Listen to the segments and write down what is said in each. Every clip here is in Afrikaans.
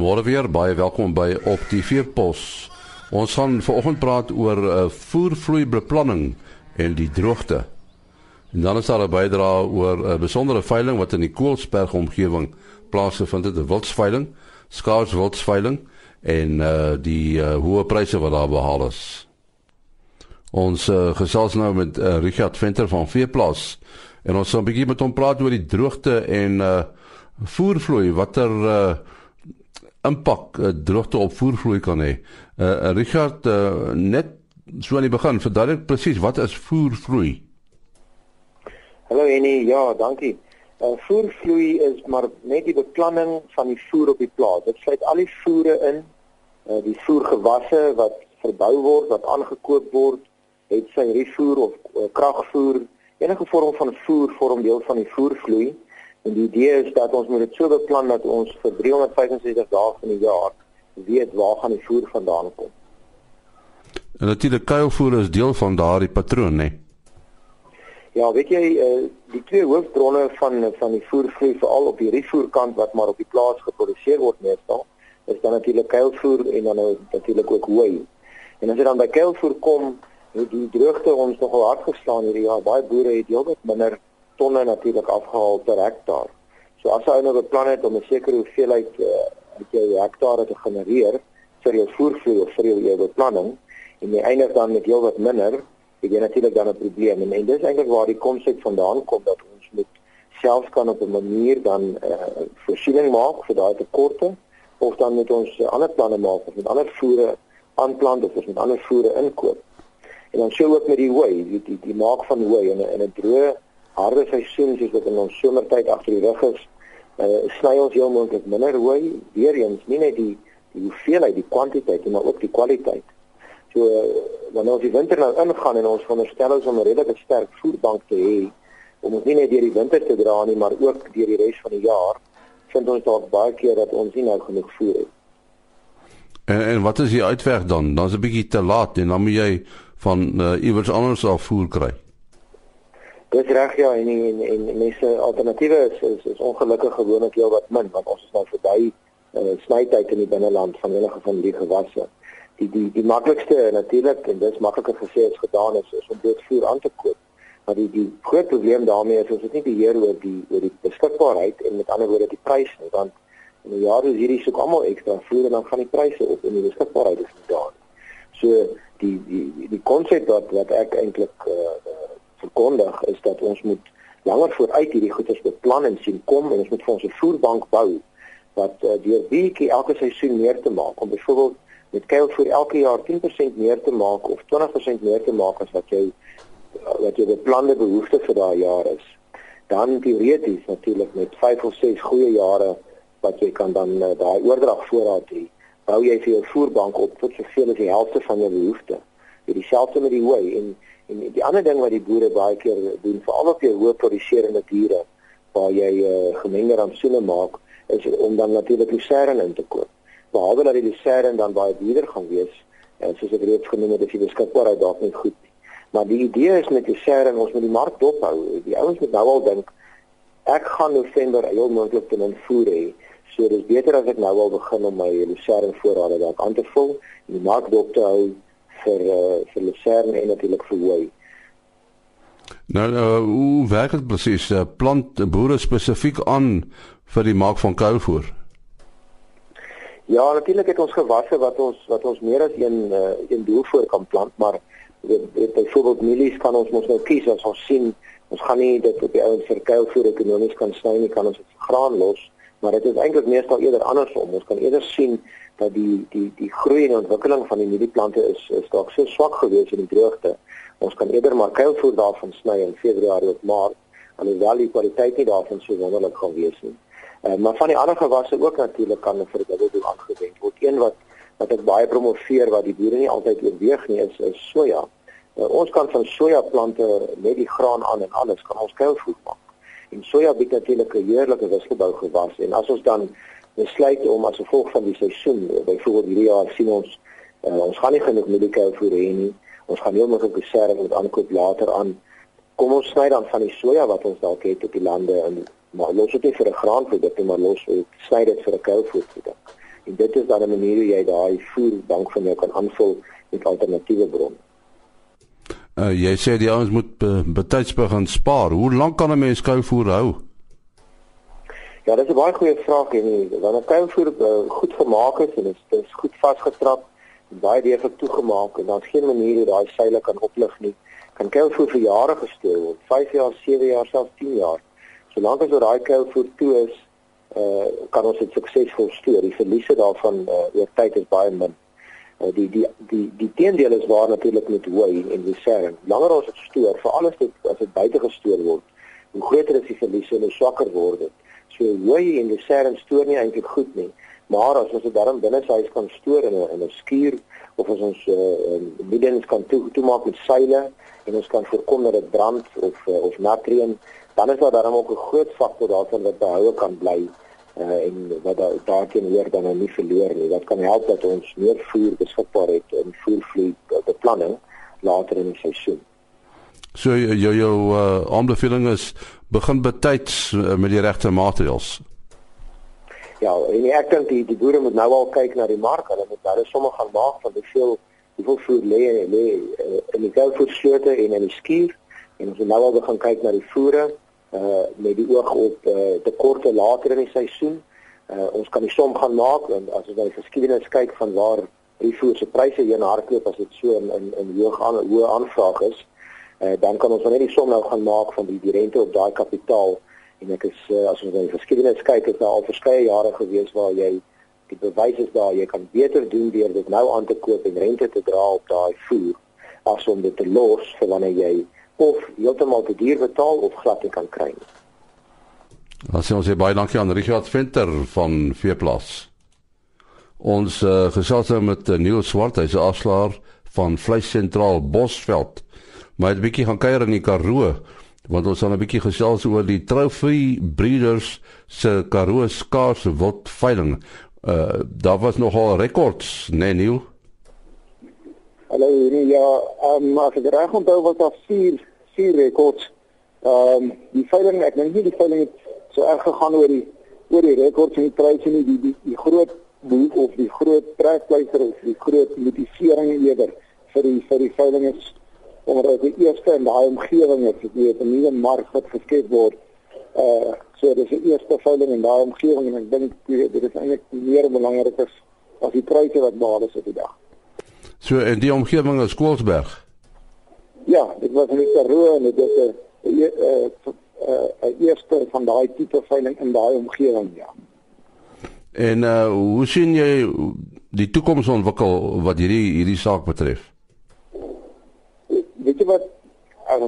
Goeiemôre weer, baie welkom by Op die Veepos. Ons gaan vanoggend praat oor uh, voervloeibeplanning en die droogte. En dan is daar 'n bydrae oor 'n uh, besondere veiling wat in die Koelsberg omgewing plaasgevind het, 'n wildsveiling, skaars wildsveiling en uh, die uh, hoë pryse wat daar behaal is. Ons uh, gesels nou met uh, Richard Venter van Veeplaas en ons gaan 'n bietjie met hom praat oor die droogte en uh, voervloei watter uh, impak uh, droogte op voervloei kan hê. Uh, Richard uh, net so aan die begin verduidelik presies wat is voervloei? Hallo Annie, ja, dankie. Uh, voervloei is maar net die beplanning van die voer op die plaas. Dit sluit al die voere in, uh, die voergewasse wat verbou word, wat aangekoop word, het sy rifoer of uh, kragvoer, enige vorm van voer vorm deel van die voervloei. En die idee is dat ons moet dit so beplan dat ons vir 365 dae van die jaar weet waar gaan die voer vandaan kom. En natuurlik kuilvoer is deel van daardie patroon, né? Ja, weet jy, uh, die twee hoofbronne van van die voervloei veral op die rifoerkant wat maar op die plaas geproduseer word meestal, is dan natuurlik kuilvoer en dan natuurlik ook hooi. En as jy dan by kuilvoer kom, het die droogte ons nogal hard geslaan hierdie jaar. Baie boere het heelwat minder tonne natuurlik afgehaal per hektaar. So as jy nou beplan het om 'n sekere hoeveelheid uh, uit jou hektare te genereer vir jou voervloei of vir jou, jou beplanning en jy eindig dan met heelwat minder, het jy natuurlik dan 'n probleem en, en dis eintlik waar die konsep vandaan kom dat ons moet self kan op 'n manier dan uh, voorsiening maak vir daai tekorte of dan moet ons uh, ander planne maak of met ander voere aanplant of ons met ander voere inkoop. En dan sou ook met die hooi, die die, die maak van hooi in 'n in 'n droë harde seisoen soos wat in ons somertyd agter die rug is, uh, sny ons heel moontlik minder hooi, weer eens nie net die die hoeveelheid, die kwantiteit, maar ook die kwaliteit. So uh, wanneer ons die winter nou ingaan en ons veronderstel ons om 'n redelike sterk voerbank te hê om ons nie net deur die winter te dra nie, maar ook deur die res van die jaar, vind ons dalk baie keer dat ons nie nou genoeg voer het. En en wat is die uitweg dan? Dan's 'n bietjie te laat en dan moet jy van uh, iewers anders af voer kry. Dis reg ja en en, en mense alternatiewe is, is is ongelukkig gewoonlik heel wat min want ons is nou verby uh, snytyd in die binneland van enige van die gewasse. Die die die maklikste natuurlik en dis makliker gesê as gedaan is is om dit voer aan te koop. Maar die die groot probleem daarmee is ons het nie beheer oor die oor die beskikbaarheid en met ander woorde die prys nie want in die jare hierdie soek almal ekstra voer en dan gaan die pryse op en die beskikbaarheid is nie daar nie. So die die die konsep wat wat ek eintlik uh, verkondig is dat ons moet langer vooruit hierdie goeders beplan en sien kom en ons moet vir ons 'n voerbank bou wat uh, deur bietjie elke seisoen meer te maak om byvoorbeeld met kuilvoer elke jaar 10% meer te maak of 20% meer te maak as wat jy uh, wat jy beplande behoefte vir daai jaar is. Dan teoreties natuurlik met 5 of 6 goeie jare wat jy kan dan uh, daai oordrag voorraad hê, bou jy vir jou voerbank op tot soveel as die helfte van jou behoefte. Dit dieselfde met die hooi en En die ander ding wat die boere baie keer doen, veral op jou hoë produserende diere waar jy uh, gemengde ramsoene maak, is om dan natuurlik lucerne in te koop. Behalwe dat die lucerne dan baie duurder gaan wees, en soos ek reeds genoem het, is die beskikbaarheid dalk nie goed nie. Maar die idee is met lucerne ons moet die mark dophou. Die ouens moet nou al dink ek gaan November heel moontlik te min voer hê. So dis beter as ek nou al begin om my lucerne voorrade dalk aan te vul en die mark dop te hou vir uh, vir lucerne en natuurlik vir hooi. Nou uh, hoe werk dit presies? Uh, plant boere spesifiek aan vir die maak van kuilvoer? Ja, natuurlik het ons gewasse wat ons wat ons meer as een uh, een doel voor kan plant, maar byvoorbeeld mielies kan ons mos nou kies as ons sien ons gaan nie dit op die ouens vir kuilvoer ekonomies kan sny nie, kan ons dit vir graan los, maar dit is eintlik meestal eerder andersom. Ons kan eerder sien dat die die die groei en ontwikkeling van die mielieplante is is dalk so swak gewees in die droogte. Ons kan eerder maar kuilvoer daarvan sny in Februarie of Maart, alhoewel die kwaliteit nie daarvan so wonderlik gaan wees nie. Uh, maar van die ander gewasse ook natuurlik kan vir dit ook aangewend word. Een wat wat ek baie promoveer wat die boere nie altyd oorweeg nie is is soja. Uh, ons kan van soja plante met die graan aan en alles kan ons kuilvoer maak. En soja bied natuurlik 'n heerlike wisselbou gewas en as ons dan besluit om as gevolg van die seisoen, byvoorbeeld hierdie jaar sien ons uh, ons gaan nie genoeg medical voer hê nie. Ons gaan heeltemal op beserre met aankoop later aan. Kom ons sny dan van die soja wat ons dalk het op die lande en maar los dit nie vir 'n graanproduk nie, maar los dit sny dit vir 'n kuilvoerproduk. En dit is dan 'n manier hoe jy daai voerbank van jou kan aanvul met alternatiewe bronne. Uh, jy sê die ouens moet betyds begin spaar. Hoe lank kan 'n mens kuilvoer hou? Ja, dit is 'n baie goeie vraag en wanneer kuilvoer uh, goed gemaak is en dit is goed vasgetrap, baie deeglik toegemaak en daar's geen manier hoe daai seile kan oplig nie. Kan kuilvoer vir jare gesteel word, 5 jaar, 7 jaar, selfs 10 jaar. Solank as daai kuilvoer toe is, uh, kan ons dit suksesvol stoor. Die verliese daarvan uh, oor tyd is baie min. Uh, die die die die teendeel is waar natuurlik met hooi en reserve. Langer as dit stoor, veral as dit as dit buite gestoor word, hoe groter is die verliese en hoe swakker word dit. So hooi en reserve stoor nie eintlik goed nie. Maar as ons dit darm binne sy huis kan stoor in 'n in 'n skuur of as ons uh, middels kan toe toemaak met seile en ons kan voorkom dat dit brand of uh, of natrium, dan is daar darm ook 'n groot faktor daarvan wat behoue kan bly uh, en wat daar daarteen hoor dan nie verloor nie. Dat kan help dat ons meer voer beskikbaar het in voervloei beplanning later in die seisoen. So jou jou uh, aanbeveling is begin betyds uh, met die regte maatreëls. Ja, en ek dink die die boere moet nou al kyk na die mark. Hulle moet hulle sommer gaan maak van hoeveel hoeveel voer lê en lê uh, in die goudvoerslote en in die skuur en ons nou al begin kyk na die voere uh met die oog op uh tekorte later in die seisoen. Uh ons kan die som gaan maak en as ons na die geskiedenis kyk van waar die voer se pryse heen hardloop as dit so in in, in hoog aan hoë aanvraag is, uh dan kan ons net die som nou gaan maak van die die rente op daai kapitaal en ek is uh, as ons na die geskiedenis kyk het daar al verskeie jare gewees waar jy die bewys is daar jy kan beter doen deur dit nou aan te koop en rente te dra op daai voer as om dit te los vir wanneer jy of heeltemal te duur betaal of glad nie kan kry nie. Ons sê ons sê baie dankie aan Richard Venter van Veeplas. Ons uh, gesels nou met uh, Niels Swart, hy's 'n afslaer van Vleissentraal Bosveld. Maar het 'n bietjie gaan kuier in die Karoo want ons gaan 'n bietjie gesels oor die Trophy Breeders se Karoo skaars wild veiling. Uh daar was nogal rekords, nee Neil. Hallo, nee, ja, um, as ek reg onthou was daar 4 4 rekords. Ehm um, die veiling, ek dink nie die veiling het so erg gegaan oor die oor die rekords en die pryse nie, die die die groot boek of die groot trekpleister of die groot motivering eerder vir die vir die veiling is omdat dit die eerste in daai omgewing is, dit weet 'n nuwe mark wat geskep word. Uh so dis die eerste veiling in daai omgewing en ek dink dit is eintlik meer belangrik as as die pryse wat behaal is op die dag. So in die omgewing is Koelsberg. Ja, dit was in Karoo en dit is 'n 'n eerste van daai tipe veiling in daai omgewing, ja. En uh hoe sien jy die toekoms ontwikkel wat hierdie hierdie saak betref? Wat as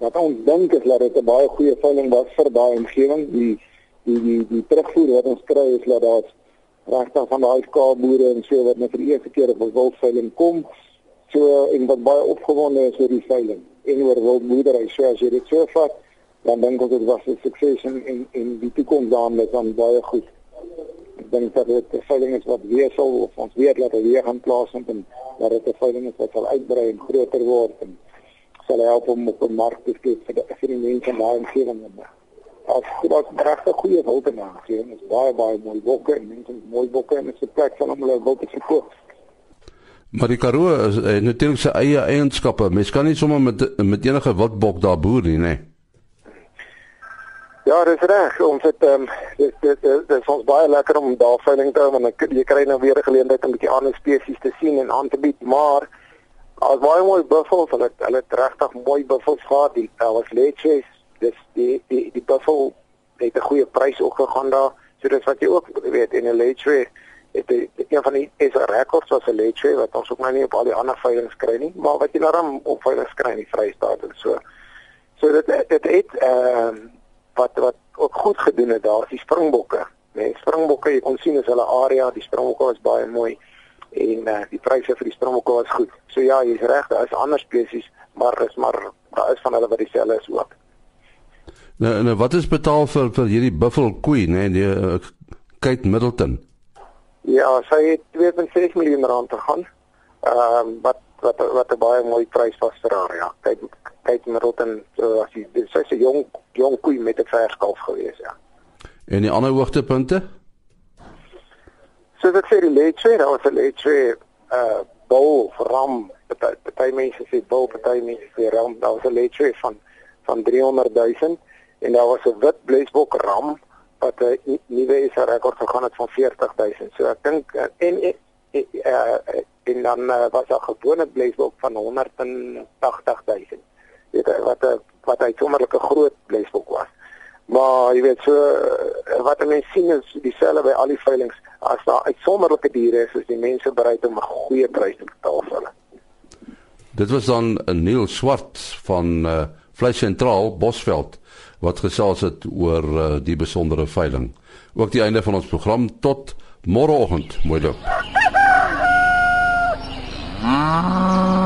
wat ons dink is dat dit 'n baie goeie veiling was vir daai omgewing die die die die terugvoer wat ons kry is dat daar regtig van daai skaapboere en so wat net vir die eerste keer op 'n wildveiling kom. So en wat baie opgewonde is oor die veiling en oor wildboerdery so as jy dit so vat dan dink ek dit was 'n sukses en en en die toekoms daarmee dan baie goed ek dink dat dit 'n veiling is wat weer sal of ons weet dat dit weer gaan plaasvind en dat dit 'n veiling is wat sal uitbrei en groter word en sal help om op 'n mark te skep vir die vir die mense daar in Seeland. As ook regtig goeie en aangeneem is baie baie mooi bokke en mense mooi bokke en dit is 'n plek van om hulle wil te verkoop. Maar die Karoo is uh, natuurlik sy eie eienskappe. Mens kan nie sommer met met enige wildbok daar boer nie, nee. Ja, dis reg. Ons het ehm um, dit dit dit ons baie lekker om daar veiling te hou want jy kry nou weer 'n geleentheid om 'n bietjie ander spesies te sien en aan te bied, maar as baie mooi buffels, hulle hulle het regtig mooi buffels gehad. Die daar was leches, dis die die die buffel het 'n goeie prys ook gegaan daar. So dis wat jy ook weet in 'n leche het die, een van die is 'n rekord was 'n leche wat ons ook nou nie op al die ander veilings kry nie, maar wat jy daarom op veilings kry in die Vrystaat en so. So dit dit het ehm um, wat wat ook goed gedoen het daar is die springbokke. Nee, springbokke, jy kon sien is hulle area, die springbokke was baie mooi en uh, die pryse vir die springbokke was goed. So ja, jy's reg, daar is ander spesies, maar is maar daar is van hulle wat dieselfde is ook. Nou, nou wat is betaal vir vir hierdie buffel koei, nê, nee, die uh, Kate Middleton? Ja, sy het 2.6 miljoen rand te gaan. Ehm um, wat wat wat 'n baie mooi prys was vir haar, ja. Kyk kyk Middleton, so as jy sy's 'n jong jong koei met 'n verskalf gewees, ja. En die ander hoogtepunte? Soos ek sê die Letwe, daar was 'n Letwe uh bul ram. Party party mense sê bul, party mense sê ram. Daar was 'n Letwe van van 300 000 en daar was 'n wit blesbok ram wat 'n nuwe SA rekord gegaan het van 40 000. So ek dink en, en, en uh, en dan uh, was daar gewone blesbok van 180 000. Weet jy wat 'n wat hy sommerlike groot blesbok was. Maar jy weet so wat mense sien is dieselfde by al die veilinge as daar uitsonderlike diere is, is die mense bereid om 'n goeie prys te betaal vir hulle. Dit was dan Neil Swart van uh, Vleis Sentraal Bosveld wat gesels het oor uh, die besondere veiling. Ook die einde van ons program tot môreoggend. Mooi loop. Ah.